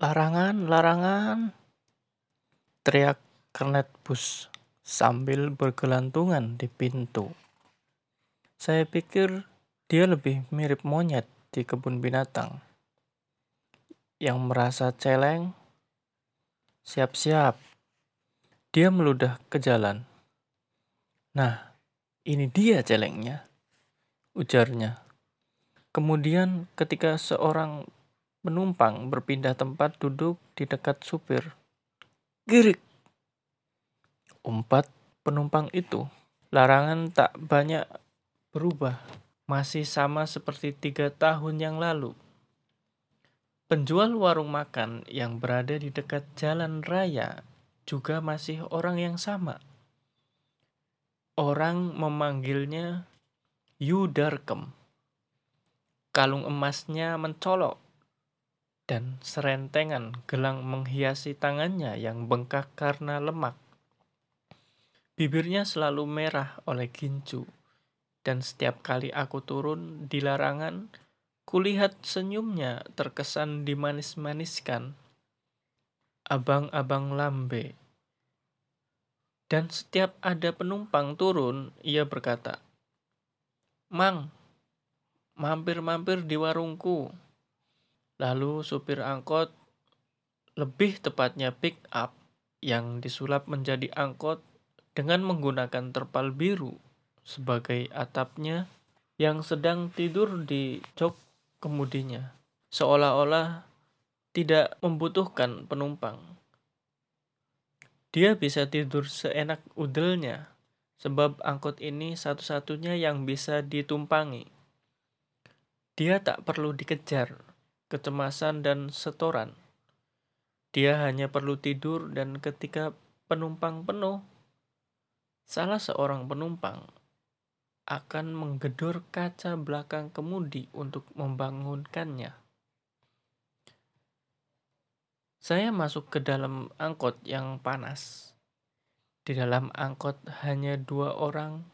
Larangan, larangan! Teriak kernet bus sambil bergelantungan di pintu. Saya pikir dia lebih mirip monyet di kebun binatang. Yang merasa celeng, siap-siap. Dia meludah ke jalan. Nah, ini dia celengnya, ujarnya. Kemudian ketika seorang Penumpang berpindah tempat duduk di dekat supir. Girik. Umpat penumpang itu. Larangan tak banyak berubah. Masih sama seperti tiga tahun yang lalu. Penjual warung makan yang berada di dekat jalan raya juga masih orang yang sama. Orang memanggilnya Yudarkem. Kalung emasnya mencolok dan serentengan gelang menghiasi tangannya yang bengkak karena lemak. Bibirnya selalu merah oleh gincu, dan setiap kali aku turun di larangan, kulihat senyumnya terkesan dimanis-maniskan. Abang-abang lambe. Dan setiap ada penumpang turun, ia berkata, Mang, mampir-mampir di warungku. Lalu supir angkot, lebih tepatnya pick up, yang disulap menjadi angkot dengan menggunakan terpal biru sebagai atapnya yang sedang tidur di jok kemudinya, seolah-olah tidak membutuhkan penumpang. Dia bisa tidur seenak udelnya, sebab angkot ini satu-satunya yang bisa ditumpangi. Dia tak perlu dikejar, kecemasan, dan setoran. Dia hanya perlu tidur dan ketika penumpang penuh, salah seorang penumpang akan menggedor kaca belakang kemudi untuk membangunkannya. Saya masuk ke dalam angkot yang panas. Di dalam angkot hanya dua orang,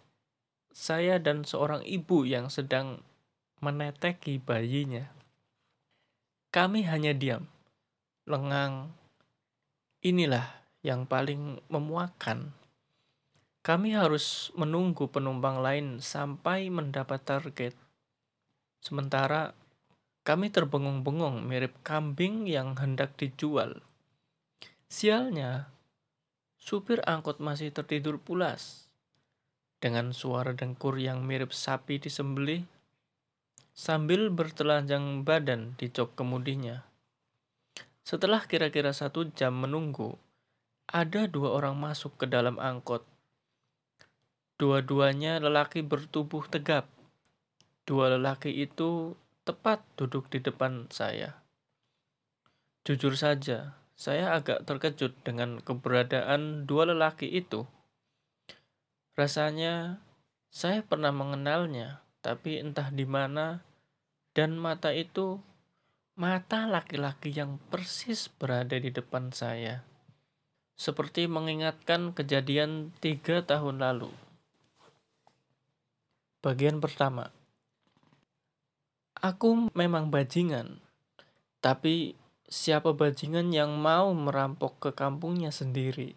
saya dan seorang ibu yang sedang meneteki bayinya. Kami hanya diam, lengang. Inilah yang paling memuakkan. Kami harus menunggu penumpang lain sampai mendapat target. Sementara kami terbengung-bengung mirip kambing yang hendak dijual. Sialnya, supir angkot masih tertidur pulas. Dengan suara dengkur yang mirip sapi disembelih, sambil bertelanjang badan di jok kemudinya. Setelah kira-kira satu jam menunggu, ada dua orang masuk ke dalam angkot. Dua-duanya lelaki bertubuh tegap. Dua lelaki itu tepat duduk di depan saya. Jujur saja, saya agak terkejut dengan keberadaan dua lelaki itu. Rasanya saya pernah mengenalnya, tapi entah di mana dan mata itu mata laki-laki yang persis berada di depan saya. Seperti mengingatkan kejadian tiga tahun lalu. Bagian pertama. Aku memang bajingan. Tapi siapa bajingan yang mau merampok ke kampungnya sendiri?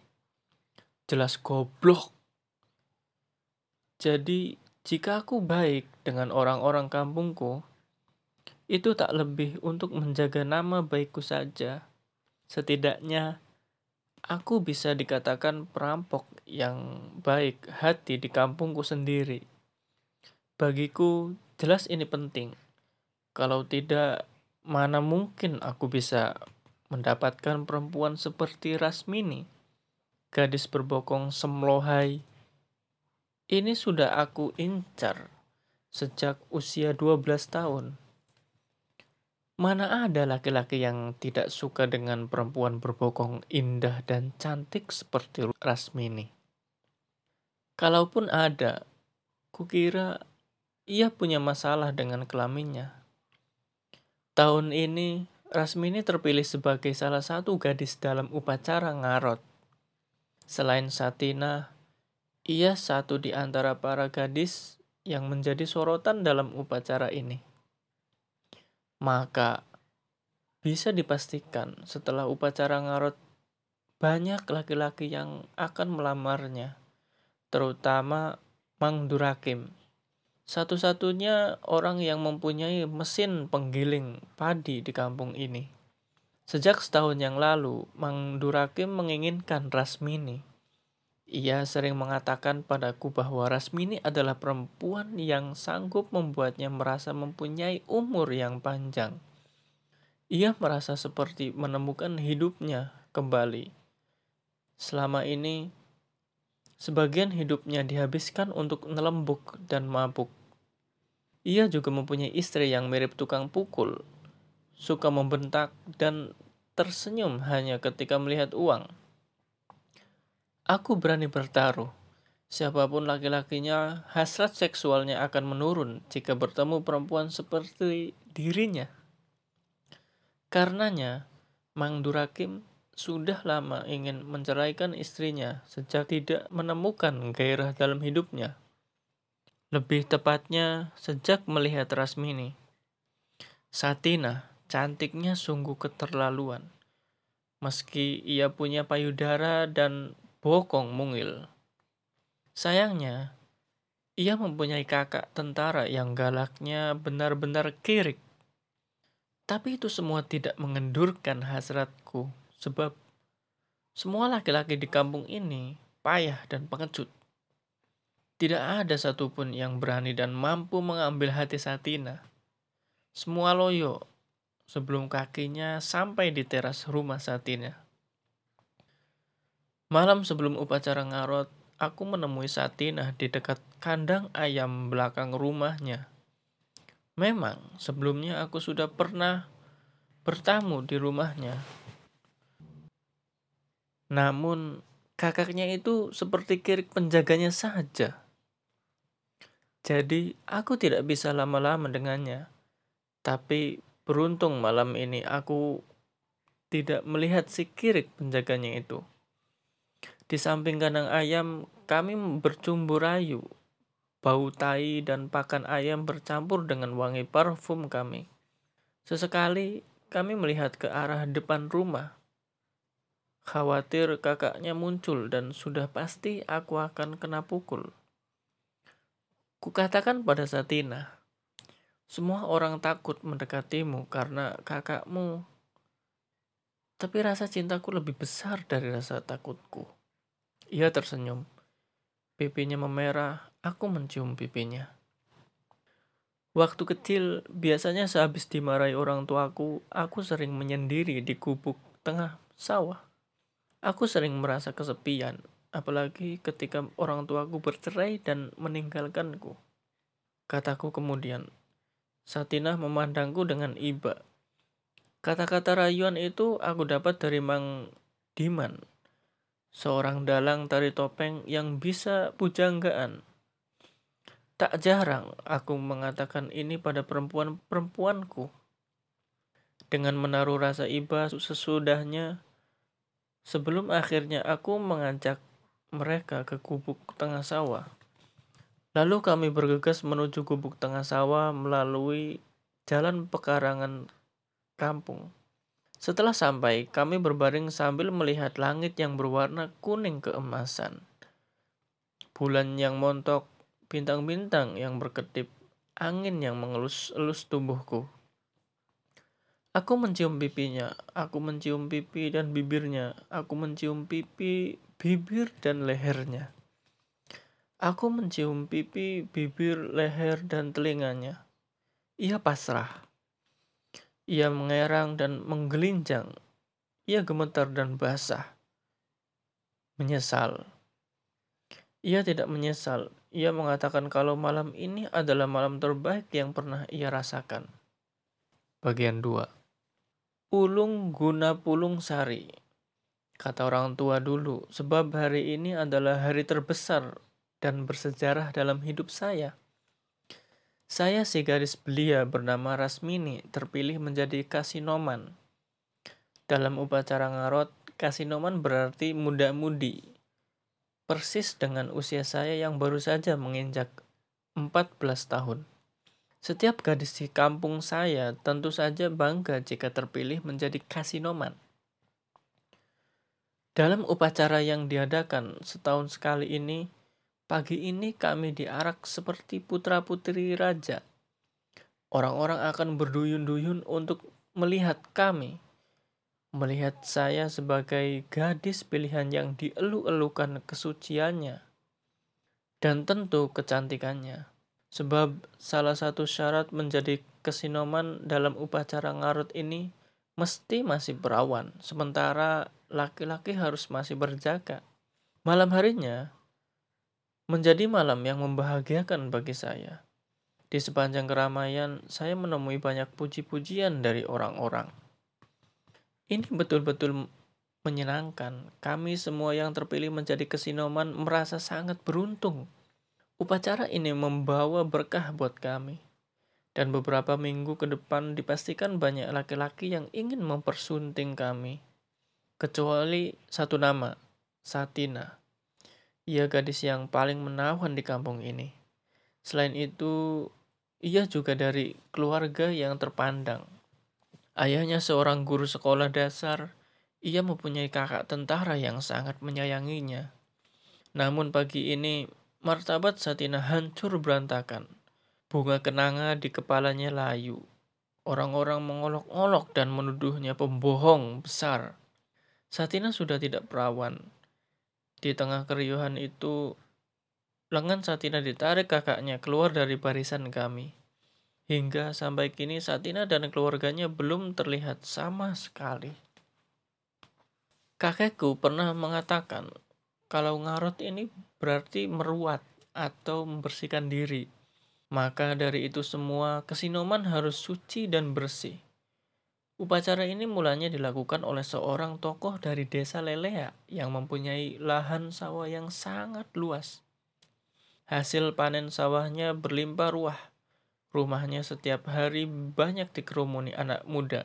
Jelas goblok. Jadi, jika aku baik dengan orang-orang kampungku, itu tak lebih untuk menjaga nama baikku saja. Setidaknya, aku bisa dikatakan perampok yang baik hati di kampungku sendiri. Bagiku, jelas ini penting. Kalau tidak, mana mungkin aku bisa mendapatkan perempuan seperti Rasmini, gadis berbokong semlohai. Ini sudah aku incar sejak usia 12 tahun. Mana ada laki-laki yang tidak suka dengan perempuan berbokong indah dan cantik seperti Rasmini? Kalaupun ada, kukira ia punya masalah dengan kelaminnya. Tahun ini, Rasmini terpilih sebagai salah satu gadis dalam upacara ngarot. Selain Satina, ia satu di antara para gadis yang menjadi sorotan dalam upacara ini. Maka Bisa dipastikan setelah upacara ngarot banyak laki-laki yang akan melamarnya, terutama Mang Durakim. Satu-satunya orang yang mempunyai mesin penggiling padi di kampung ini. Sejak setahun yang lalu, Mang Durakim menginginkan Rasmini. Ia sering mengatakan padaku bahwa Rasmini adalah perempuan yang sanggup membuatnya merasa mempunyai umur yang panjang. Ia merasa seperti menemukan hidupnya kembali. Selama ini, sebagian hidupnya dihabiskan untuk nelembuk dan mabuk. Ia juga mempunyai istri yang mirip tukang pukul, suka membentak dan tersenyum hanya ketika melihat uang. Aku berani bertaruh, siapa pun laki-lakinya, hasrat seksualnya akan menurun jika bertemu perempuan seperti dirinya. Karenanya, Mang Durakim sudah lama ingin menceraikan istrinya sejak tidak menemukan gairah dalam hidupnya. Lebih tepatnya, sejak melihat Rasmini. Satina, cantiknya sungguh keterlaluan. Meski ia punya payudara dan bokong mungil. Sayangnya, ia mempunyai kakak tentara yang galaknya benar-benar kirik. Tapi itu semua tidak mengendurkan hasratku, sebab semua laki-laki di kampung ini payah dan pengecut. Tidak ada satupun yang berani dan mampu mengambil hati Satina. Semua loyo sebelum kakinya sampai di teras rumah Satina. Malam sebelum upacara ngarot, aku menemui Satina di dekat kandang ayam belakang rumahnya. Memang sebelumnya aku sudah pernah bertamu di rumahnya. Namun kakaknya itu seperti kirik penjaganya saja. Jadi aku tidak bisa lama-lama dengannya. Tapi beruntung malam ini aku tidak melihat si kirik penjaganya itu. Di samping kandang ayam kami bercumbu rayu Bau tai dan pakan ayam bercampur dengan wangi parfum kami. Sesekali kami melihat ke arah depan rumah. Khawatir kakaknya muncul dan sudah pasti aku akan kena pukul. Kukatakan pada Satina, semua orang takut mendekatimu karena kakakmu. Tapi rasa cintaku lebih besar dari rasa takutku. Ia tersenyum. Pipinya memerah, Aku mencium pipinya. Waktu kecil, biasanya sehabis dimarahi orang tuaku, aku sering menyendiri di gubuk tengah sawah. Aku sering merasa kesepian, apalagi ketika orang tuaku bercerai dan meninggalkanku. Kataku kemudian, Satinah memandangku dengan iba. Kata-kata rayuan itu aku dapat dari Mang Diman, seorang dalang tari topeng yang bisa pujanggaan. Tak jarang aku mengatakan ini pada perempuan-perempuanku. Dengan menaruh rasa iba sesudahnya, sebelum akhirnya aku mengajak mereka ke gubuk tengah sawah. Lalu kami bergegas menuju gubuk tengah sawah melalui jalan pekarangan kampung. Setelah sampai, kami berbaring sambil melihat langit yang berwarna kuning keemasan. Bulan yang montok bintang-bintang yang berkedip, angin yang mengelus-elus tubuhku. Aku mencium pipinya, aku mencium pipi dan bibirnya, aku mencium pipi, bibir dan lehernya. Aku mencium pipi, bibir, leher, dan telinganya. Ia pasrah. Ia mengerang dan menggelinjang. Ia gemetar dan basah. Menyesal. Ia tidak menyesal. Ia mengatakan kalau malam ini adalah malam terbaik yang pernah ia rasakan. Bagian 2 Ulung guna pulung sari. Kata orang tua dulu, sebab hari ini adalah hari terbesar dan bersejarah dalam hidup saya. Saya si gadis belia bernama Rasmini terpilih menjadi kasinoman. Dalam upacara ngarot, kasinoman berarti muda-mudi persis dengan usia saya yang baru saja menginjak 14 tahun. Setiap gadis di kampung saya tentu saja bangga jika terpilih menjadi kasinoman. Dalam upacara yang diadakan setahun sekali ini, pagi ini kami diarak seperti putra-putri raja. Orang-orang akan berduyun-duyun untuk melihat kami, melihat saya sebagai gadis pilihan yang dielu-elukan kesuciannya, dan tentu kecantikannya. Sebab salah satu syarat menjadi kesinoman dalam upacara ngarut ini mesti masih berawan, sementara laki-laki harus masih berjaga. Malam harinya menjadi malam yang membahagiakan bagi saya. Di sepanjang keramaian, saya menemui banyak puji-pujian dari orang-orang. Ini betul-betul menyenangkan. Kami semua yang terpilih menjadi kesinoman merasa sangat beruntung Upacara ini membawa berkah buat kami. Dan beberapa minggu ke depan dipastikan banyak laki-laki yang ingin mempersunting kami. Kecuali satu nama, Satina. Ia gadis yang paling menawan di kampung ini. Selain itu, ia juga dari keluarga yang terpandang. Ayahnya seorang guru sekolah dasar, ia mempunyai kakak tentara yang sangat menyayanginya. Namun pagi ini Martabat Satina hancur berantakan. Bunga kenanga di kepalanya layu. Orang-orang mengolok-olok dan menuduhnya pembohong besar. Satina sudah tidak perawan. Di tengah keriuhan itu, lengan Satina ditarik kakaknya keluar dari barisan kami. Hingga sampai kini Satina dan keluarganya belum terlihat sama sekali. Kakekku pernah mengatakan kalau ngarot ini berarti meruat atau membersihkan diri. Maka dari itu semua, kesinoman harus suci dan bersih. Upacara ini mulanya dilakukan oleh seorang tokoh dari desa Lelea yang mempunyai lahan sawah yang sangat luas. Hasil panen sawahnya berlimpah ruah. Rumahnya setiap hari banyak dikerumuni anak muda.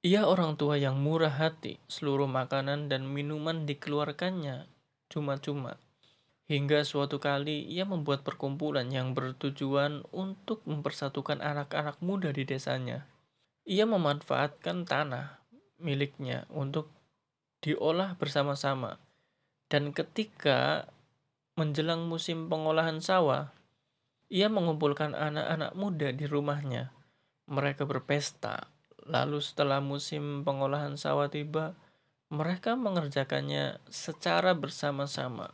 Ia orang tua yang murah hati, seluruh makanan dan minuman dikeluarkannya cuma-cuma. Hingga suatu kali ia membuat perkumpulan yang bertujuan untuk mempersatukan anak-anak muda di desanya. Ia memanfaatkan tanah miliknya untuk diolah bersama-sama. Dan ketika menjelang musim pengolahan sawah, ia mengumpulkan anak-anak muda di rumahnya. Mereka berpesta. Lalu setelah musim pengolahan sawah tiba, mereka mengerjakannya secara bersama-sama.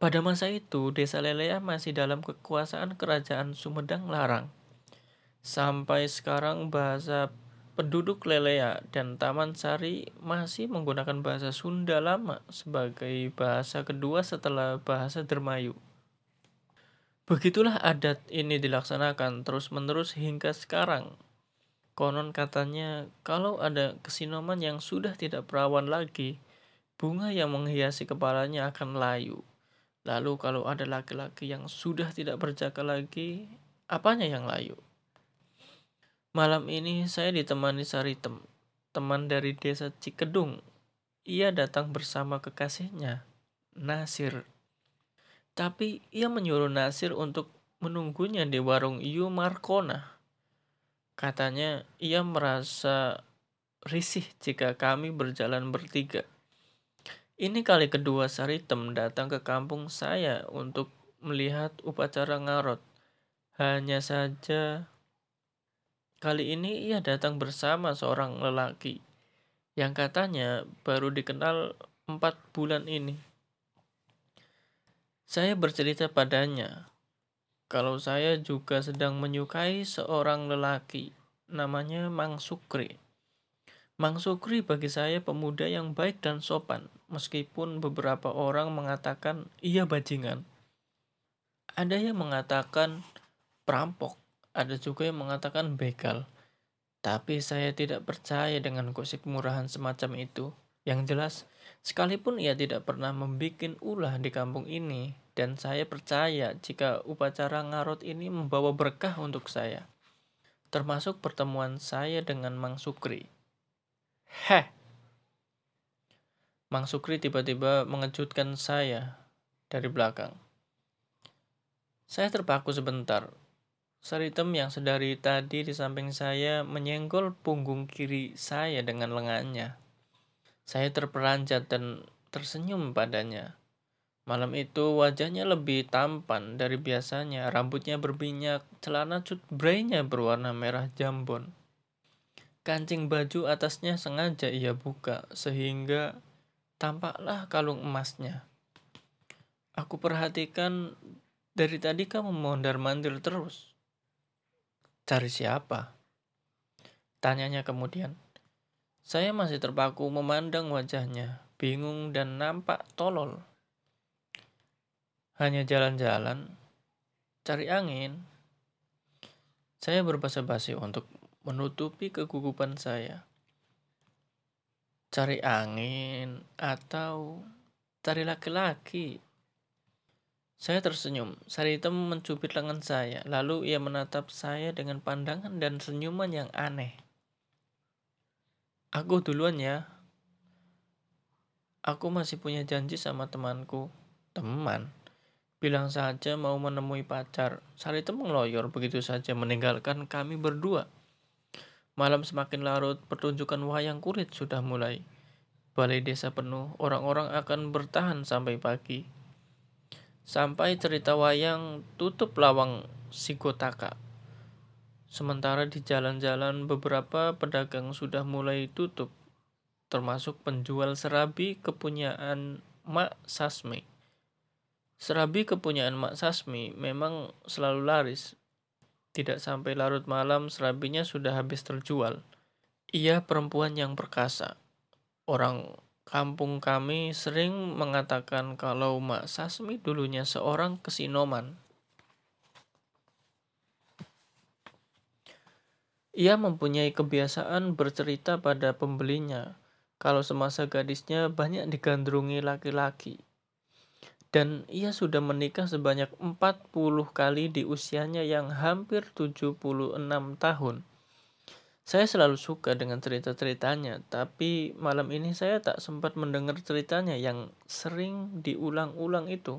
Pada masa itu, Desa Lelea masih dalam kekuasaan Kerajaan Sumedang Larang. Sampai sekarang bahasa penduduk Lelea dan Taman Sari masih menggunakan bahasa Sunda lama sebagai bahasa kedua setelah bahasa Dermayu. Begitulah adat ini dilaksanakan terus-menerus hingga sekarang. Konon katanya, kalau ada kesinoman yang sudah tidak perawan lagi, bunga yang menghiasi kepalanya akan layu. Lalu kalau ada laki-laki yang sudah tidak berjaga lagi, apanya yang layu? Malam ini saya ditemani Saritem, teman dari desa Cikedung. Ia datang bersama kekasihnya, Nasir. Tapi ia menyuruh Nasir untuk menunggunya di warung Yu Markona Katanya ia merasa risih jika kami berjalan bertiga. Ini kali kedua Saritem datang ke kampung saya untuk melihat upacara ngarot. Hanya saja kali ini ia datang bersama seorang lelaki yang katanya baru dikenal empat bulan ini. Saya bercerita padanya kalau saya juga sedang menyukai seorang lelaki, namanya Mang Sukri. Mang Sukri bagi saya pemuda yang baik dan sopan, meskipun beberapa orang mengatakan ia bajingan. Ada yang mengatakan perampok, ada juga yang mengatakan begal. Tapi saya tidak percaya dengan gosip murahan semacam itu. Yang jelas, sekalipun ia tidak pernah membuat ulah di kampung ini, dan saya percaya jika upacara ngarot ini membawa berkah untuk saya, termasuk pertemuan saya dengan Mang Sukri. Heh, Mang Sukri tiba-tiba mengejutkan saya dari belakang. Saya terpaku sebentar. Saritem yang sedari tadi di samping saya menyenggol punggung kiri saya dengan lengannya. Saya terperanjat dan tersenyum padanya. Malam itu wajahnya lebih tampan dari biasanya, rambutnya berminyak, celana cut braynya berwarna merah jambon. Kancing baju atasnya sengaja ia buka, sehingga tampaklah kalung emasnya. Aku perhatikan dari tadi kamu mondar-mandir terus. Cari siapa? Tanyanya kemudian. Saya masih terpaku memandang wajahnya, bingung dan nampak tolol. Hanya jalan-jalan, cari angin. Saya berbahasa basi untuk menutupi kegugupan saya. Cari angin atau cari laki-laki. Saya tersenyum. Saritem mencubit lengan saya, lalu ia menatap saya dengan pandangan dan senyuman yang aneh. Aku duluan ya. Aku masih punya janji sama temanku. Teman? Bilang saja mau menemui pacar. Saritem mengeloyor begitu saja meninggalkan kami berdua. Malam semakin larut, pertunjukan wayang kulit sudah mulai. Balai desa penuh, orang-orang akan bertahan sampai pagi. Sampai cerita wayang tutup lawang Sigotaka. Sementara di jalan-jalan beberapa pedagang sudah mulai tutup, termasuk penjual serabi kepunyaan Mak Sasmi. Serabi kepunyaan Mak Sasmi memang selalu laris. Tidak sampai larut malam serabinya sudah habis terjual. Ia perempuan yang perkasa. Orang Kampung kami sering mengatakan kalau Mak Sasmi dulunya seorang kesinoman. Ia mempunyai kebiasaan bercerita pada pembelinya kalau semasa gadisnya banyak digandrungi laki-laki. Dan ia sudah menikah sebanyak 40 kali di usianya yang hampir 76 tahun. Saya selalu suka dengan cerita-ceritanya, tapi malam ini saya tak sempat mendengar ceritanya yang sering diulang-ulang itu.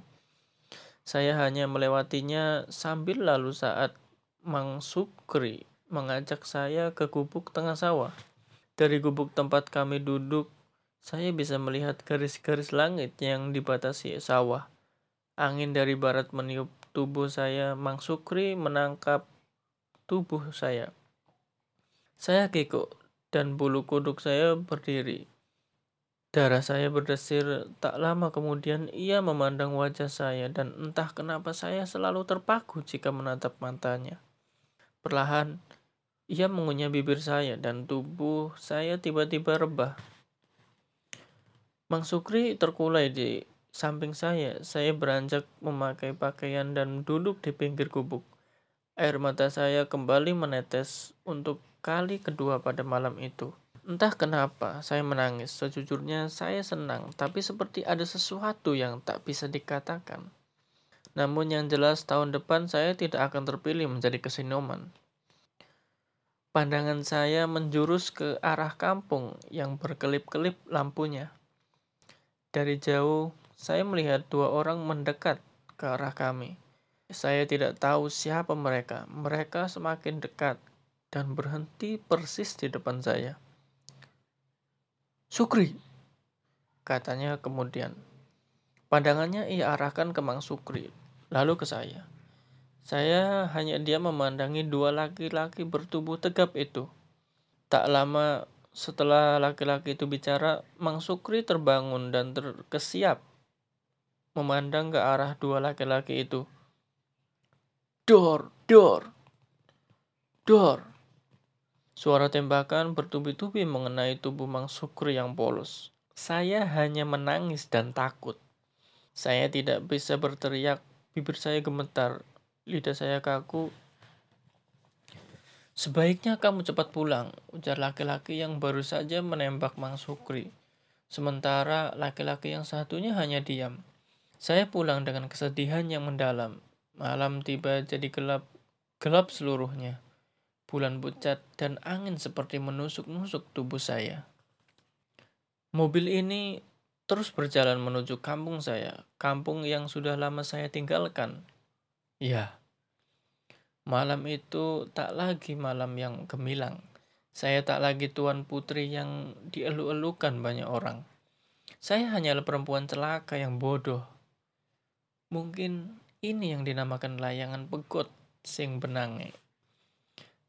Saya hanya melewatinya sambil lalu saat Mang Sukri mengajak saya ke gubuk tengah sawah. Dari gubuk tempat kami duduk, saya bisa melihat garis-garis langit yang dibatasi sawah. Angin dari barat meniup tubuh saya. Mang Sukri menangkap tubuh saya. Saya kikuk dan bulu kuduk saya berdiri. Darah saya berdesir, tak lama kemudian ia memandang wajah saya dan entah kenapa saya selalu terpaku jika menatap matanya. Perlahan, ia mengunyah bibir saya dan tubuh saya tiba-tiba rebah. Mang Sukri terkulai di samping saya. Saya beranjak memakai pakaian dan duduk di pinggir gubuk. Air mata saya kembali menetes untuk kali kedua pada malam itu. Entah kenapa saya menangis. Sejujurnya saya senang, tapi seperti ada sesuatu yang tak bisa dikatakan. Namun yang jelas tahun depan saya tidak akan terpilih menjadi kesinoman. Pandangan saya menjurus ke arah kampung yang berkelip-kelip lampunya. Dari jauh, saya melihat dua orang mendekat ke arah kami. Saya tidak tahu siapa mereka. Mereka semakin dekat dan berhenti persis di depan saya. Sukri, katanya kemudian. Pandangannya ia arahkan ke Mang Sukri, lalu ke saya. Saya hanya dia memandangi dua laki-laki bertubuh tegap itu. Tak lama setelah laki-laki itu bicara, Mang Sukri terbangun dan terkesiap memandang ke arah dua laki-laki itu. Dor, dor, dor. Suara tembakan bertubi-tubi mengenai tubuh Mang Sukri yang polos. Saya hanya menangis dan takut. Saya tidak bisa berteriak, bibir saya gemetar, lidah saya kaku. Sebaiknya kamu cepat pulang, ujar laki-laki yang baru saja menembak Mang Sukri. Sementara laki-laki yang satunya hanya diam. Saya pulang dengan kesedihan yang mendalam. Malam tiba jadi gelap, gelap seluruhnya bulan pucat, dan angin seperti menusuk-nusuk tubuh saya. Mobil ini terus berjalan menuju kampung saya, kampung yang sudah lama saya tinggalkan. Ya, Malam itu tak lagi malam yang gemilang. Saya tak lagi tuan putri yang dielu-elukan banyak orang. Saya hanyalah perempuan celaka yang bodoh. Mungkin ini yang dinamakan layangan pegot sing benange.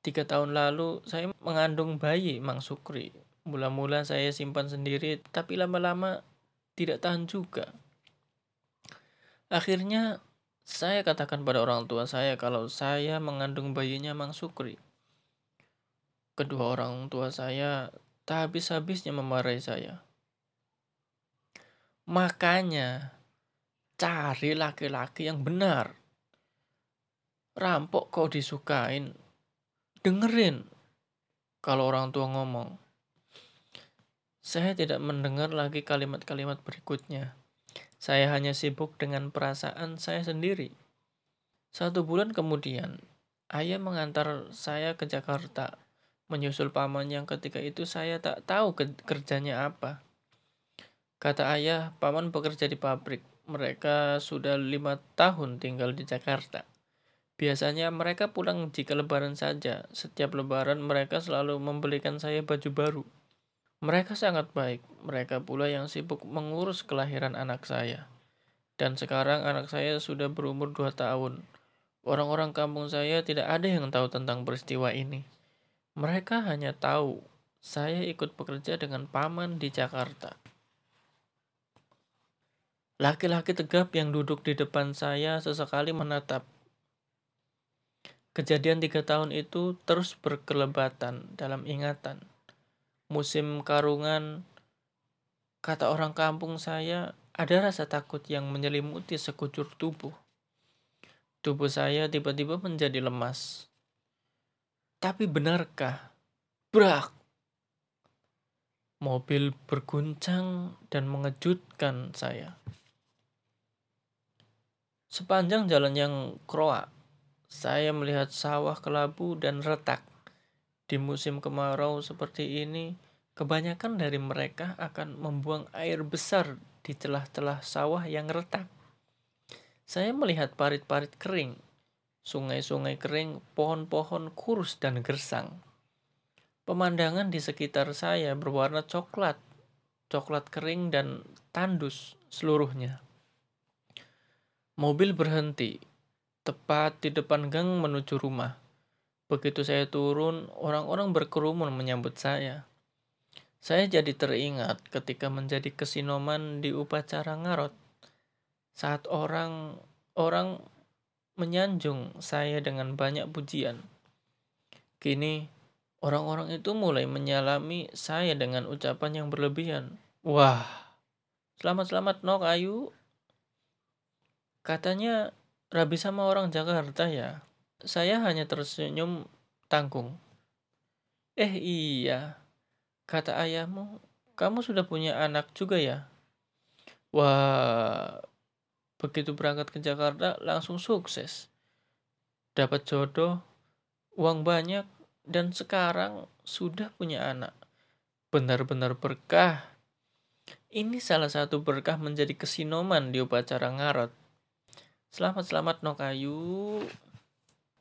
Tiga tahun lalu saya mengandung bayi Mang Sukri. Mula-mula saya simpan sendiri, tapi lama-lama tidak tahan juga. Akhirnya saya katakan pada orang tua saya kalau saya mengandung bayinya Mang Sukri. Kedua orang tua saya tak habis-habisnya memarahi saya. Makanya cari laki-laki yang benar. Rampok kau disukain, dengerin kalau orang tua ngomong. Saya tidak mendengar lagi kalimat-kalimat berikutnya. Saya hanya sibuk dengan perasaan saya sendiri. Satu bulan kemudian, ayah mengantar saya ke Jakarta, menyusul paman yang ketika itu saya tak tahu kerjanya apa. Kata ayah, paman bekerja di pabrik. Mereka sudah lima tahun tinggal di Jakarta. Biasanya mereka pulang jika lebaran saja. Setiap lebaran mereka selalu membelikan saya baju baru. Mereka sangat baik, mereka pula yang sibuk mengurus kelahiran anak saya. Dan sekarang anak saya sudah berumur dua tahun. Orang-orang kampung saya tidak ada yang tahu tentang peristiwa ini. Mereka hanya tahu saya ikut bekerja dengan paman di Jakarta. Laki-laki tegap yang duduk di depan saya sesekali menatap. Kejadian tiga tahun itu terus berkelebatan dalam ingatan musim karungan, kata orang kampung saya, ada rasa takut yang menyelimuti sekujur tubuh. Tubuh saya tiba-tiba menjadi lemas. Tapi benarkah? Brak! Mobil berguncang dan mengejutkan saya. Sepanjang jalan yang kroak, saya melihat sawah kelabu dan retak. Di musim kemarau seperti ini, kebanyakan dari mereka akan membuang air besar di celah-celah sawah yang retak. Saya melihat parit-parit kering, sungai-sungai kering, pohon-pohon kurus dan gersang. Pemandangan di sekitar saya berwarna coklat, coklat kering dan tandus seluruhnya. Mobil berhenti tepat di depan gang menuju rumah. Begitu saya turun, orang-orang berkerumun menyambut saya. Saya jadi teringat ketika menjadi kesinoman di upacara ngarot. Saat orang orang menyanjung saya dengan banyak pujian. Kini orang-orang itu mulai menyalami saya dengan ucapan yang berlebihan. Wah, selamat-selamat nok Ayu. Katanya rabi sama orang Jakarta ya. Saya hanya tersenyum tanggung. Eh iya, kata ayahmu, kamu sudah punya anak juga ya? Wah, begitu berangkat ke Jakarta langsung sukses. Dapat jodoh, uang banyak, dan sekarang sudah punya anak. Benar-benar berkah. Ini salah satu berkah menjadi kesinoman di upacara ngarot. Selamat-selamat Nokayu.